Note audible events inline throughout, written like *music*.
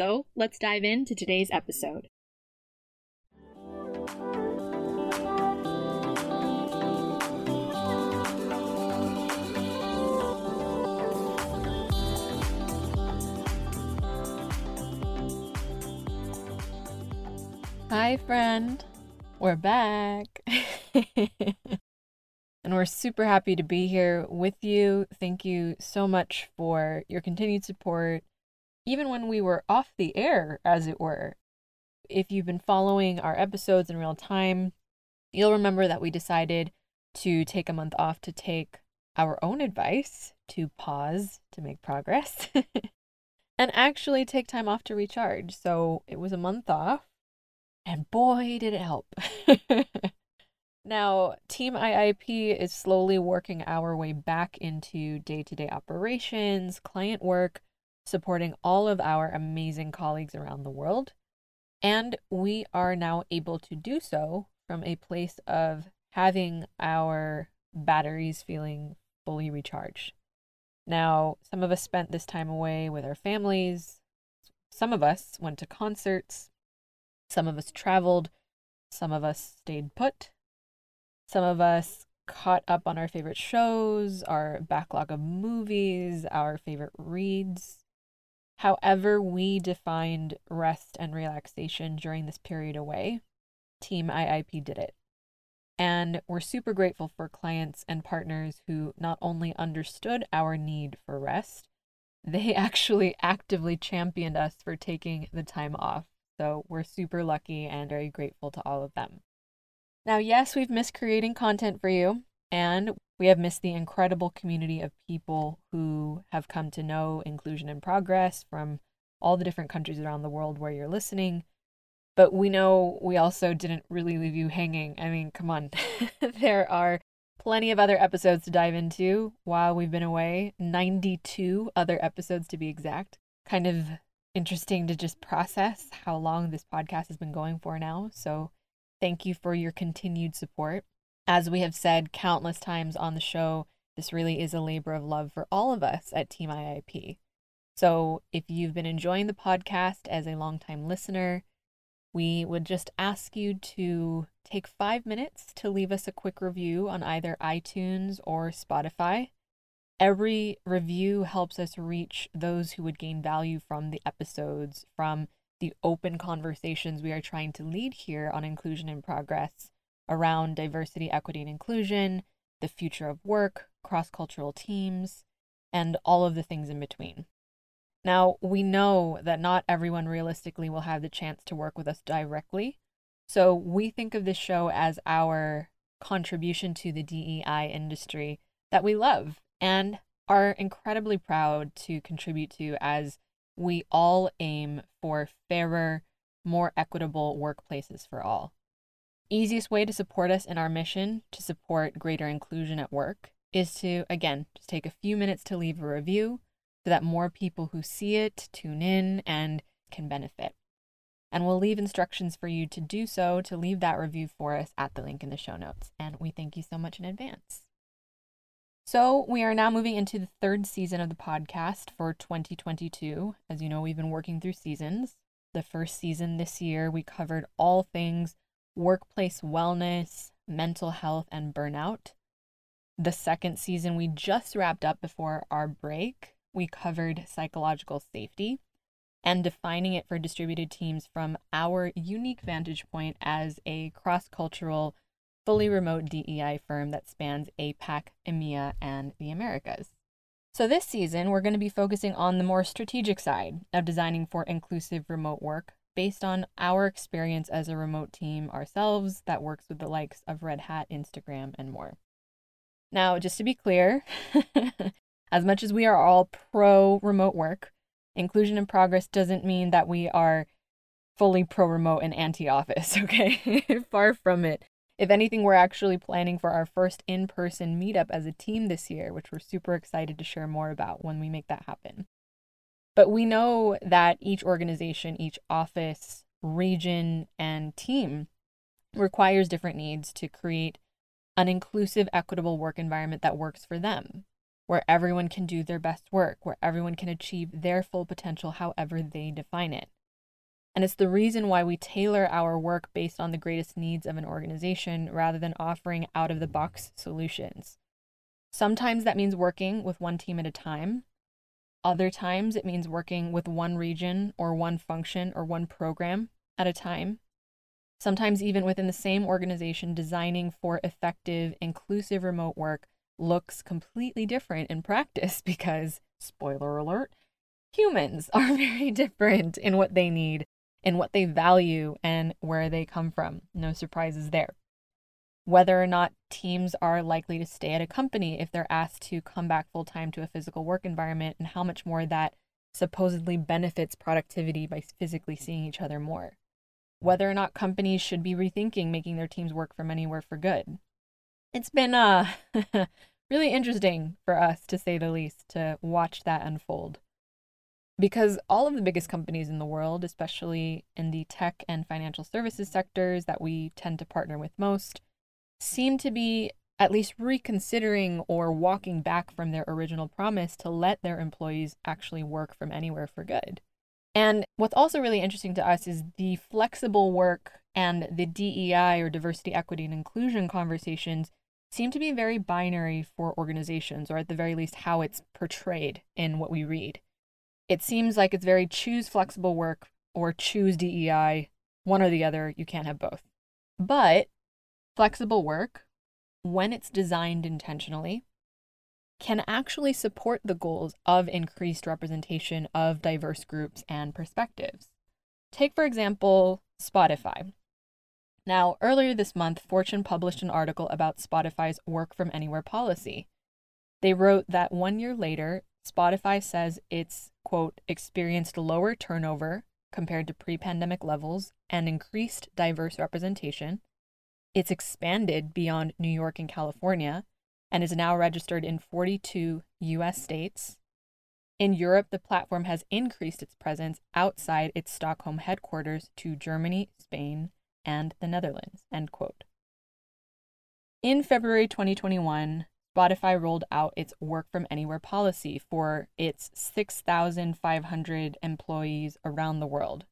So let's dive into today's episode. Hi, friend. We're back. *laughs* and we're super happy to be here with you. Thank you so much for your continued support, even when we were off the air, as it were. If you've been following our episodes in real time, you'll remember that we decided to take a month off to take our own advice, to pause, to make progress, *laughs* and actually take time off to recharge. So it was a month off and boy, did it help. *laughs* now, Team IIP is slowly working our way back into day to day operations, client work, supporting all of our amazing colleagues around the world. And we are now able to do so from a place of having our batteries feeling fully recharged. Now, some of us spent this time away with our families. Some of us went to concerts. Some of us traveled, some of us stayed put, some of us caught up on our favorite shows, our backlog of movies, our favorite reads. However, we defined rest and relaxation during this period away, Team IIP did it. And we're super grateful for clients and partners who not only understood our need for rest, they *laughs* actually actively championed us for taking the time off. So we're super lucky and very grateful to all of them. Now, yes, we've missed creating content for you, and we have missed the incredible community of people who have come to know Inclusion in Progress from all the different countries around the world where you're listening. But we know we also didn't really leave you hanging. I mean, come on. *laughs* there are plenty of other episodes to dive into while we've been away 92 other episodes to be exact. Kind of interesting to just process how long this podcast has been going for now. So, thank you for your continued support. As we have said countless times on the show, this really is a labor of love for all of us at Team IIP. So, if you've been enjoying the podcast as a longtime listener, we would just ask you to take five minutes to leave us a quick review on either iTunes or Spotify. Every review helps us reach those who would gain value from the episodes, from the open conversations we are trying to lead here on Inclusion in Progress around diversity, equity, and inclusion, the future of work, cross cultural teams, and all of the things in between. Now, we know that not everyone realistically will have the chance to work with us directly. So we think of this show as our contribution to the DEI industry that we love and are incredibly proud to contribute to as we all aim for fairer, more equitable workplaces for all. Easiest way to support us in our mission to support greater inclusion at work is to, again, just take a few minutes to leave a review so that more people who see it tune in and can benefit. And we'll leave instructions for you to do so to leave that review for us at the link in the show notes. And we thank you so much in advance. So, we are now moving into the third season of the podcast for 2022. As you know, we've been working through seasons. The first season this year, we covered all things workplace wellness, mental health, and burnout. The second season, we just wrapped up before our break. We covered psychological safety. and defining it for distributed teams from our unique vantage point as a cross cultural, fully remote DEI firm that spans APAC, EMEA, and the Americas. So, this season, we're going to be focusing on the more strategic side of designing for inclusive remote work based on our experience as a remote team ourselves that works with the likes of Red Hat, Instagram, and more. Now, just to be clear, *laughs* as much as we are all pro remote work, Inclusion in Progress doesn't mean that we are fully pro remote and anti office, *laughs* okay? Far from it. If anything, we're actually planning for our first in person meetup as a team this year, which we're super excited to share more about when we make that happen. But we know that each organization, each office, region, and team requires different needs to create an inclusive, equitable work environment that works for them, where everyone can do their best work, where everyone can achieve their full potential however they define it. And it's the reason why we tailor our work based on the greatest needs of an organization rather than offering out of the box solutions. Sometimes that means working with one team at a time. Other times it means working with one region or one function or one program at a time sometimes even within the same organization, designing for effective, inclusive remote work looks completely different in practice *laughs* because, spoiler alert, humans *laughs* are very different in what they need, in what they value, and where they come from. No surprises there. Whether or not teams are likely to stay at a company if they're asked to come back full time to a physical work environment, and how much more that supposedly benefits productivity by physically seeing each other more whether or not companies should be rethinking making their teams work from anywhere for good. It's been uh, *laughs* really interesting for us, to say the least, to watch that unfold. Because all of the biggest companies in the world, especially in the tech and financial services sectors that we tend to partner with most, seem to be at least reconsidering or walking back from their original promise to let their employees actually work from anywhere for good. And what's also really interesting to us is the flexible work and the DEI or diversity, equity, and inclusion conversations seem to be very binary for organizations, or at the very least, how it's portrayed in what we read. It seems like it's very choose flexible work or choose DEI, one or the other. You can't have both. But flexible work, when it's designed intentionally, can actually support the goals of increased representation of diverse groups and perspectives. Take, for example, Spotify. Now, earlier this month, Fortune published an article about Spotify's work from anywhere policy. They wrote that one year later, Spotify says it's, quote, experienced lower turnover compared to pre pandemic levels and increased diverse representation. It's expanded beyond New York and California and is now registered in 42 US states. In Europe, the platform has increased its presence outside its Stockholm headquarters to Germany, Spain, and the Netherlands. End quote. In February 2021, Spotify rolled out its work from anywhere policy for its 6,500 employees around the world,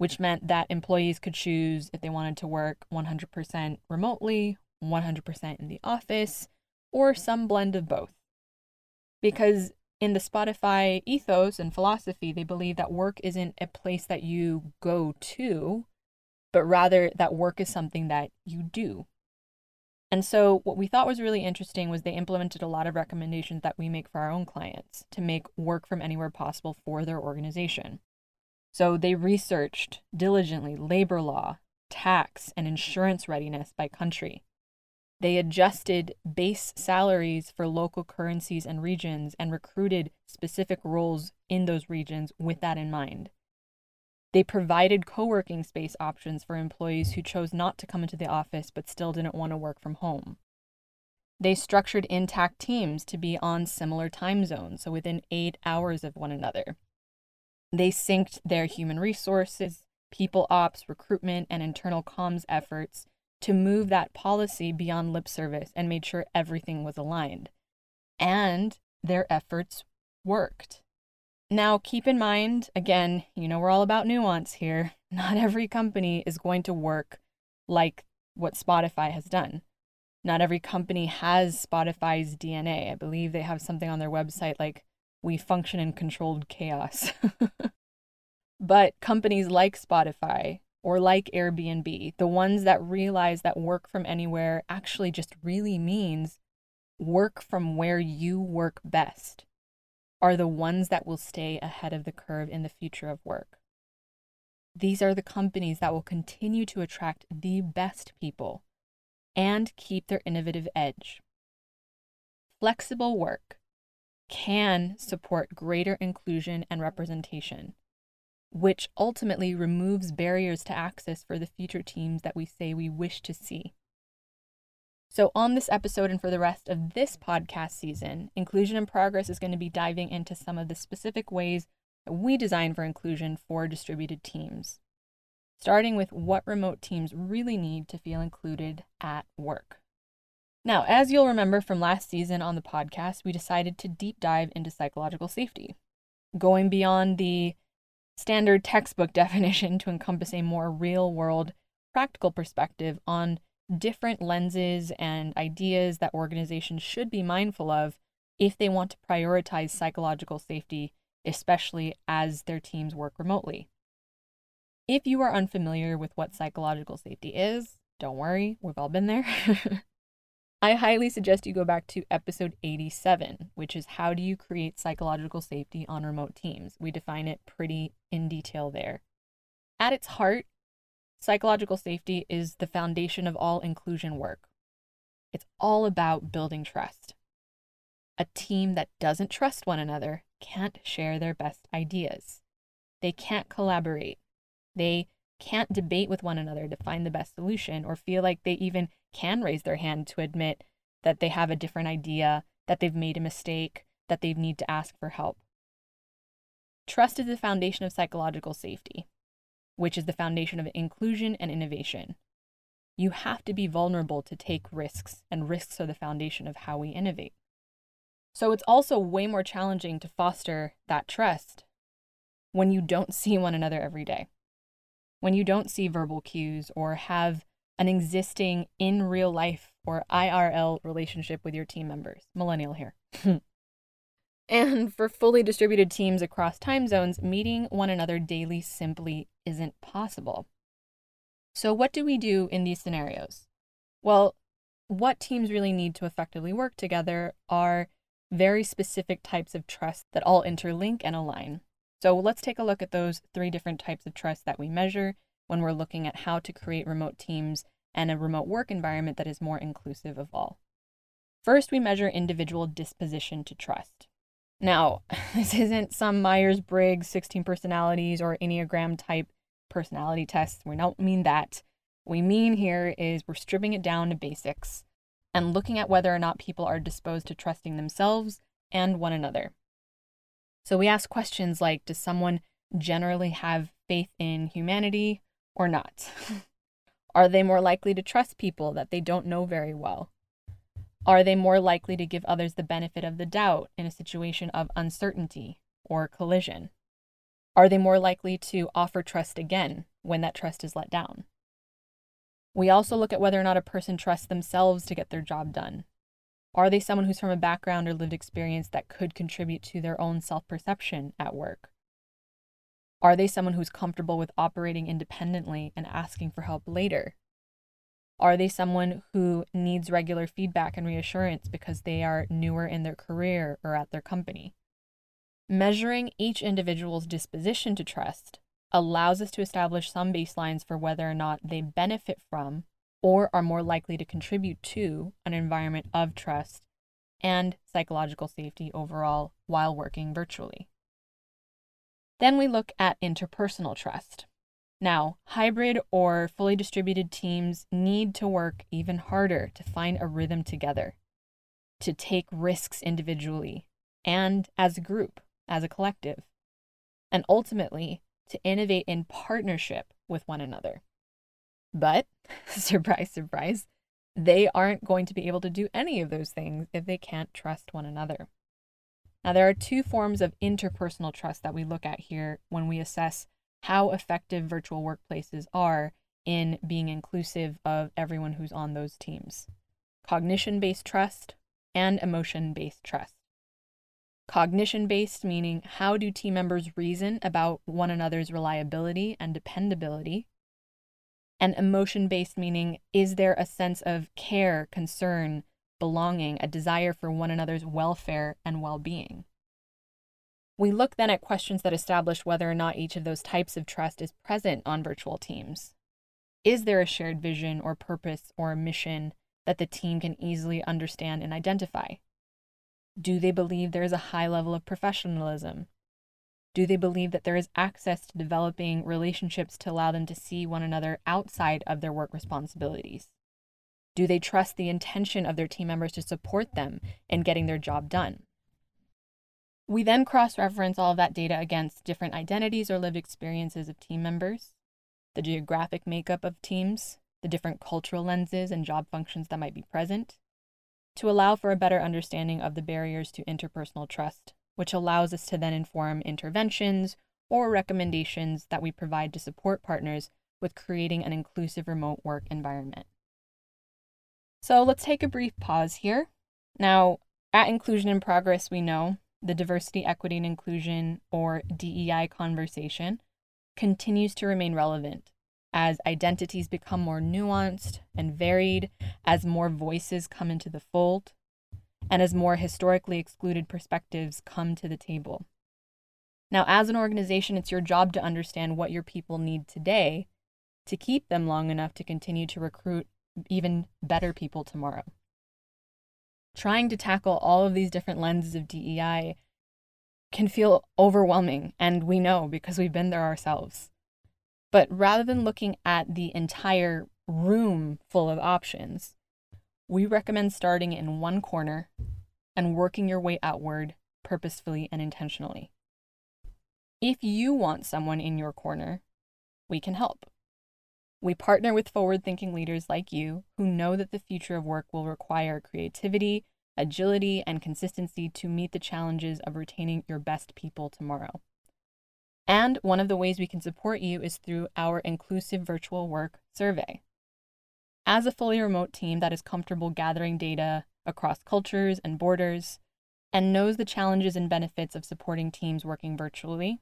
which meant that employees could choose if they wanted to work 100% remotely, 100% in the office, or some blend of both. Because in the Spotify ethos and philosophy, they believe that work isn't a place that you go to, but rather that work is something that you do. And so, what we thought was really interesting was they implemented a lot of recommendations that we make for our own clients to make work from anywhere possible for their organization. So, they researched diligently labor law, tax, and insurance readiness by country. They adjusted base salaries for local currencies and regions and recruited specific roles in those regions with that in mind. They provided co working space options for employees who chose not to come into the office but still didn't want to work from home. They structured intact teams to be on similar time zones, so within eight hours of one another. They synced their human resources, people ops, recruitment, and internal comms efforts to move that policy beyond lip service and made sure everything was aligned. And their efforts worked. Now, keep in mind, again, you know, we're all about nuance here. *laughs* Not every company is going to work like what Spotify has done. Not every company has Spotify's DNA. I believe they have something on their website like, we function in controlled chaos. *laughs* But companies like Spotify or like Airbnb, the ones that realize that work from anywhere actually just really means work from where you work best, are the ones that will stay ahead of the curve in the future of work. These are the companies that will continue to attract the best people and keep their innovative edge. Flexible work can support greater inclusion and representation, which ultimately removes barriers to access for the future teams that we say we wish to see. So, on this episode and for the rest of this podcast season, Inclusion in Progress is going to be diving into some of the specific ways that we design for inclusion for distributed teams, starting with what remote teams really need to feel included at work. Now, as you'll remember from last season on the podcast, we decided to deep dive into psychological safety, going beyond the standard textbook *laughs* definition to encompass a more real world, practical perspective on different lenses and ideas that organizations should be mindful of if they want to prioritize psychological safety, especially as their teams work remotely. If you are unfamiliar with what psychological safety is, don't worry, we've all been there. *laughs* I highly suggest you go back to episode 87, which is How Do You Create Psychological Safety on Remote Teams? We define it pretty in detail there. At its heart, Psychological safety is the foundation of all inclusion work. It's all about building trust. A team that doesn't trust one another can't share their best ideas. They can't collaborate. They can't debate with one another to find the best solution or feel like they even can raise their hand to admit that they have a different idea, that they've made a mistake, that they need to ask for help. Trust is the foundation of psychological safety which is the foundation of inclusion and innovation. You have to be vulnerable to take risks, and risks are the foundation of how we innovate. So it's also way more challenging to foster that trust when you don't *laughs* see one another every day, when you don't see verbal cues or have an existing in real life or IRL relationship with your team members. Millennial here. *laughs* And for fully distributed teams across time zones, meeting one another daily simply isn't possible. So, what do we do in these scenarios? Well, what teams really need to effectively work together are very specific types of trust that all interlink and align. So, let's take a look at those three different types of trust that we measure when we're looking at how to create remote teams and a remote work environment that is more inclusive of all. First, we measure individual disposition to trust. Now, *laughs* this isn't some Myers Briggs 16 personalities or Enneagram type personality test. We don't mean that. What we mean here is we're stripping it down to basics and looking at whether or not people are disposed to trusting themselves and one another. So we ask questions like Does someone generally have faith in humanity or not? are they more likely to trust people that they don't know very well? Are they more likely to give others the benefit of the doubt in a situation of uncertainty or collision? Are they more likely to offer trust again when that trust is let down? We also look at whether or not a person trusts themselves to get their job done. Are they someone who's from a background or lived experience that could contribute to their own self perception at work? Are they someone who's comfortable with operating independently and asking for help later are they someone who needs regular feedback and reassurance because they are newer in their career or at their company? Measuring each individual's disposition to trust allows us to establish some baselines for whether or not they benefit from or are more likely to contribute to an environment of trust and psychological safety overall while working virtually. Then we look at interpersonal trust. Now, hybrid or fully distributed teams need to work even harder to find a rhythm together, to take risks individually and as a group, as a collective, and ultimately to innovate in partnership with one another. But, *laughs* surprise, surprise, they aren't going to be able to do any of those things if they can't trust one another. Now, there are two forms of interpersonal trust that we look at here when we assess how effective virtual workplaces are in being inclusive of everyone who's on those teams cognition based trust and emotion based trust. cognition based, meaning how do team members reason about one another's reliability and dependability, and emotion based, meaning is there a sense of care, concern, belonging, a desire for one another's welfare and well being. We look then at questions that establish whether or not each of those types of trust is present on virtual teams. Is there a shared vision or purpose or mission that the team can easily understand and identify? Do they believe there is a high level of professionalism? Do they believe that there is access to developing relationships to allow them to see one another outside of their work responsibilities? Do they trust the intention of their team members to support them in getting their job done? We then cross reference all of that data against different identities or lived experiences of team members, the geographic makeup of teams, the different cultural lenses and job functions that might be present, to allow for a better understanding of the barriers to interpersonal trust, which allows us to then inform interventions or recommendations that we provide to support partners with creating an inclusive remote work environment. So let's take a brief pause here. Now, at Inclusion in Progress, we know the diversity, equity, and inclusion, or DEI conversation, continues to remain relevant as identities become more nuanced and varied, as more voices come into the fold, and as more historically excluded perspectives come to the table. Now, as an organization, it's your job to understand what your people need today to keep them long enough to continue to recruit even better people tomorrow. Trying to tackle all of these different lenses of DEI can feel overwhelming, and we know because we've been there ourselves. But rather than looking at the entire room full of options, we recommend starting in one corner and working your way outward purposefully and intentionally. If you want someone in your corner, we can help. We partner with forward thinking leaders like you who know that the future of work will require creativity, agility, and consistency to meet the challenges of retaining your best people tomorrow. And one of the ways we can support you is through our inclusive virtual work survey. As a fully remote team that is comfortable gathering data across cultures and borders and knows the challenges and benefits of supporting teams working virtually,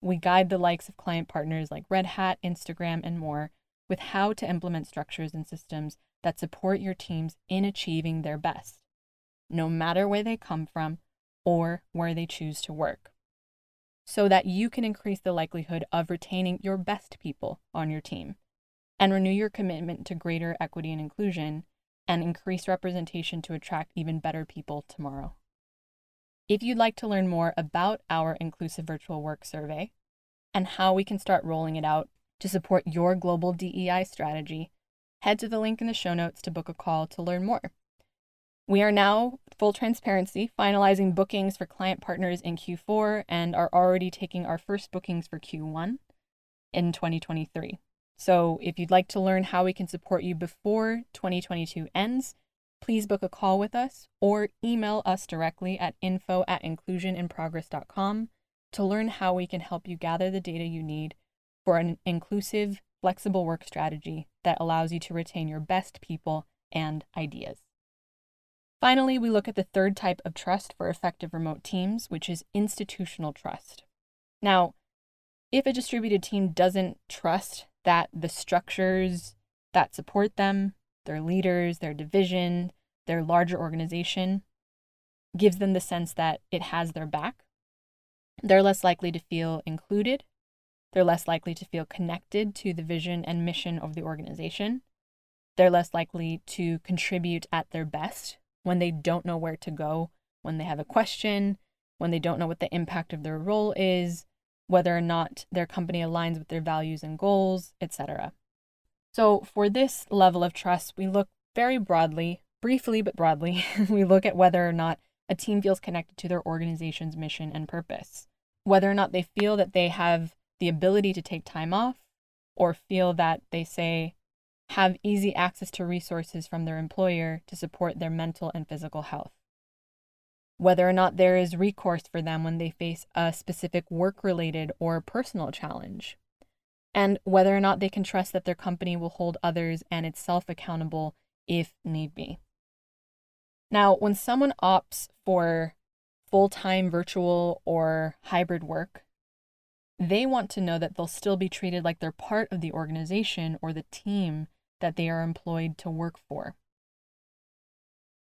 we guide the likes of client partners like Red Hat, Instagram, and more with how to implement structures and systems that support your teams in achieving their best, no matter where they come from or where they choose to work, so that you can increase the likelihood of retaining your best people on your team and renew your commitment to greater equity and inclusion and increase representation to attract even better people tomorrow. If you'd like to learn more about our inclusive virtual work survey and how we can start rolling it out to support your global DEI strategy, head to the link in the show notes to book a call to learn more. We are now, full transparency, finalizing bookings for client partners in Q4 and are already taking our first bookings for Q1 in 2023. So if you'd like to learn how we can support you before 2022 ends, please book a call with us or email us directly at info at inclusioninprogress.com to learn how we can help you gather the data you need for an inclusive, flexible work strategy that allows you to retain your best people and ideas. Finally, we look at the third type of trust for effective remote teams, which is institutional trust. Now, if a distributed team doesn't trust that the structures that support them, their leaders, their division, their larger organization, gives them the sense that it has their back. They're less likely to feel included. They're less likely to feel connected to the vision and mission of the organization. They're less likely to contribute at their best when they don't know where to go, when they have a question, when they don't know what the impact of their role is, whether or not their company aligns with their values and goals, etc. So, for this level of trust, we look very broadly, briefly but broadly, *laughs* we look at whether or not a team feels connected to their organization's mission and purpose, whether or not they feel that they have the ability to take time off, or feel that they say have easy access to resources from their employer to support their mental and physical health. Whether or not there is recourse for them when they face a specific work related or personal challenge and whether or not they can trust that their company will hold others and itself accountable if need be. Now, when someone opts for full time virtual or hybrid work, they want to know that they'll still be treated like they're part of the organization or the team that they are employed to work for.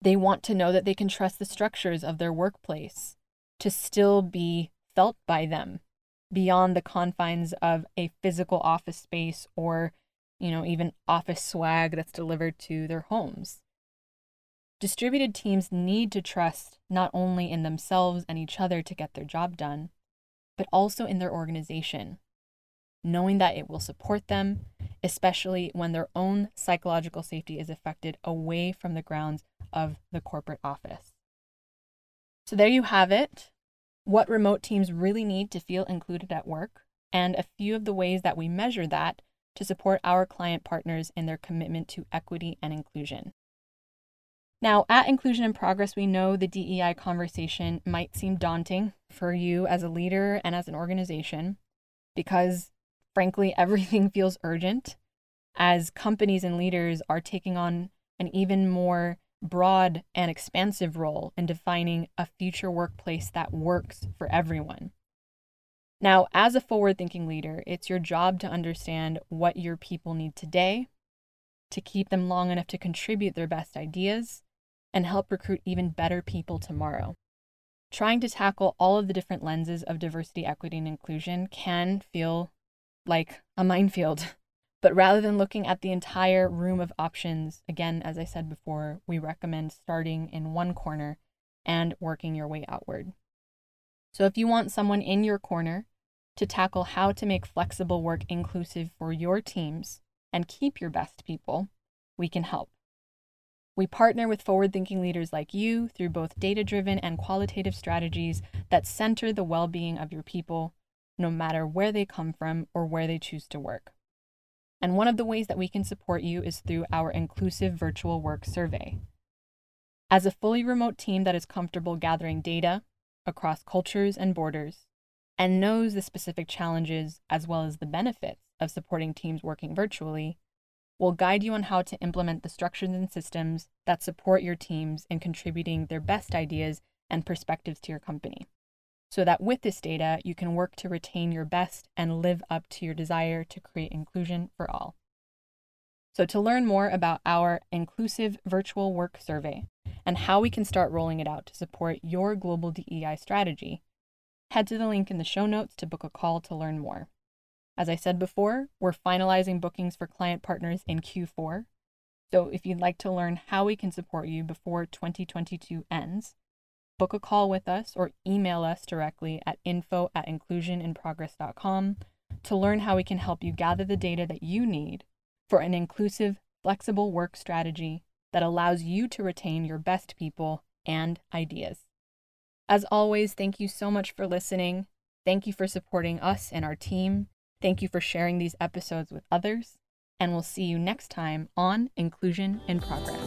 They want to know that they can trust the structures of their workplace to still be felt by them beyond the confines of a physical office space or, you know, even office swag that's delivered to their homes. Distributed teams need to trust not only in themselves and each other to get their job done, but also in their organization, knowing that it will support them, especially when their own psychological safety is affected away from the grounds of the corporate office. So, there you have it what remote teams really need to feel included at work, and a few of the ways that we measure that to support our client partners in their commitment to equity and inclusion. Now, at Inclusion in Progress, we know the DEI conversation might seem daunting for you as a leader and as an organization because, frankly, *laughs* everything feels urgent as companies and leaders are taking on an even more broad and expansive role in defining a future workplace that works for everyone. Now, as a forward thinking leader, it's your job to understand what your people need today, to keep them long enough to contribute their best ideas, and help recruit even better people tomorrow. Trying to tackle all of the different lenses of diversity, equity, and inclusion can feel like a minefield. *laughs* But rather than looking at the entire room of options, again, as I said before, we recommend starting in one corner and working your way outward. So if you want someone in your corner to tackle how to make flexible work inclusive for your teams and keep your best people, we can help. We partner with forward thinking leaders like you through both data driven and qualitative strategies that center the well being of your people, no matter where they come from or where they choose to work. And one of the ways that we can support you is through our inclusive virtual work survey. As a fully remote team that is comfortable gathering data across cultures and borders and knows the specific challenges as well as the benefits of supporting teams working virtually, will guide you on how to implement the structures and systems that support your teams in contributing their best ideas and perspectives to your company so that with this data, you can work to retain your best and live up to your desire to create inclusion for all. So, to learn more about our inclusive virtual work survey and how we can start rolling it out to support your global DEI strategy, head to the link in the show notes to book a call to learn more. As I said before, we're finalizing bookings for client partners in Q4. So, if you'd like to learn how we can support you before 2022 ends, book a call with us or email us directly at info at inclusioninprogress.com to learn how we can help you gather the data that you need for an inclusive, flexible work strategy that allows you to retain your best people and ideas. As always, thank you so much for listening. Thank you for supporting us and our team. Thank you for sharing these episodes with others. And we'll see you next time on Inclusion in Progress.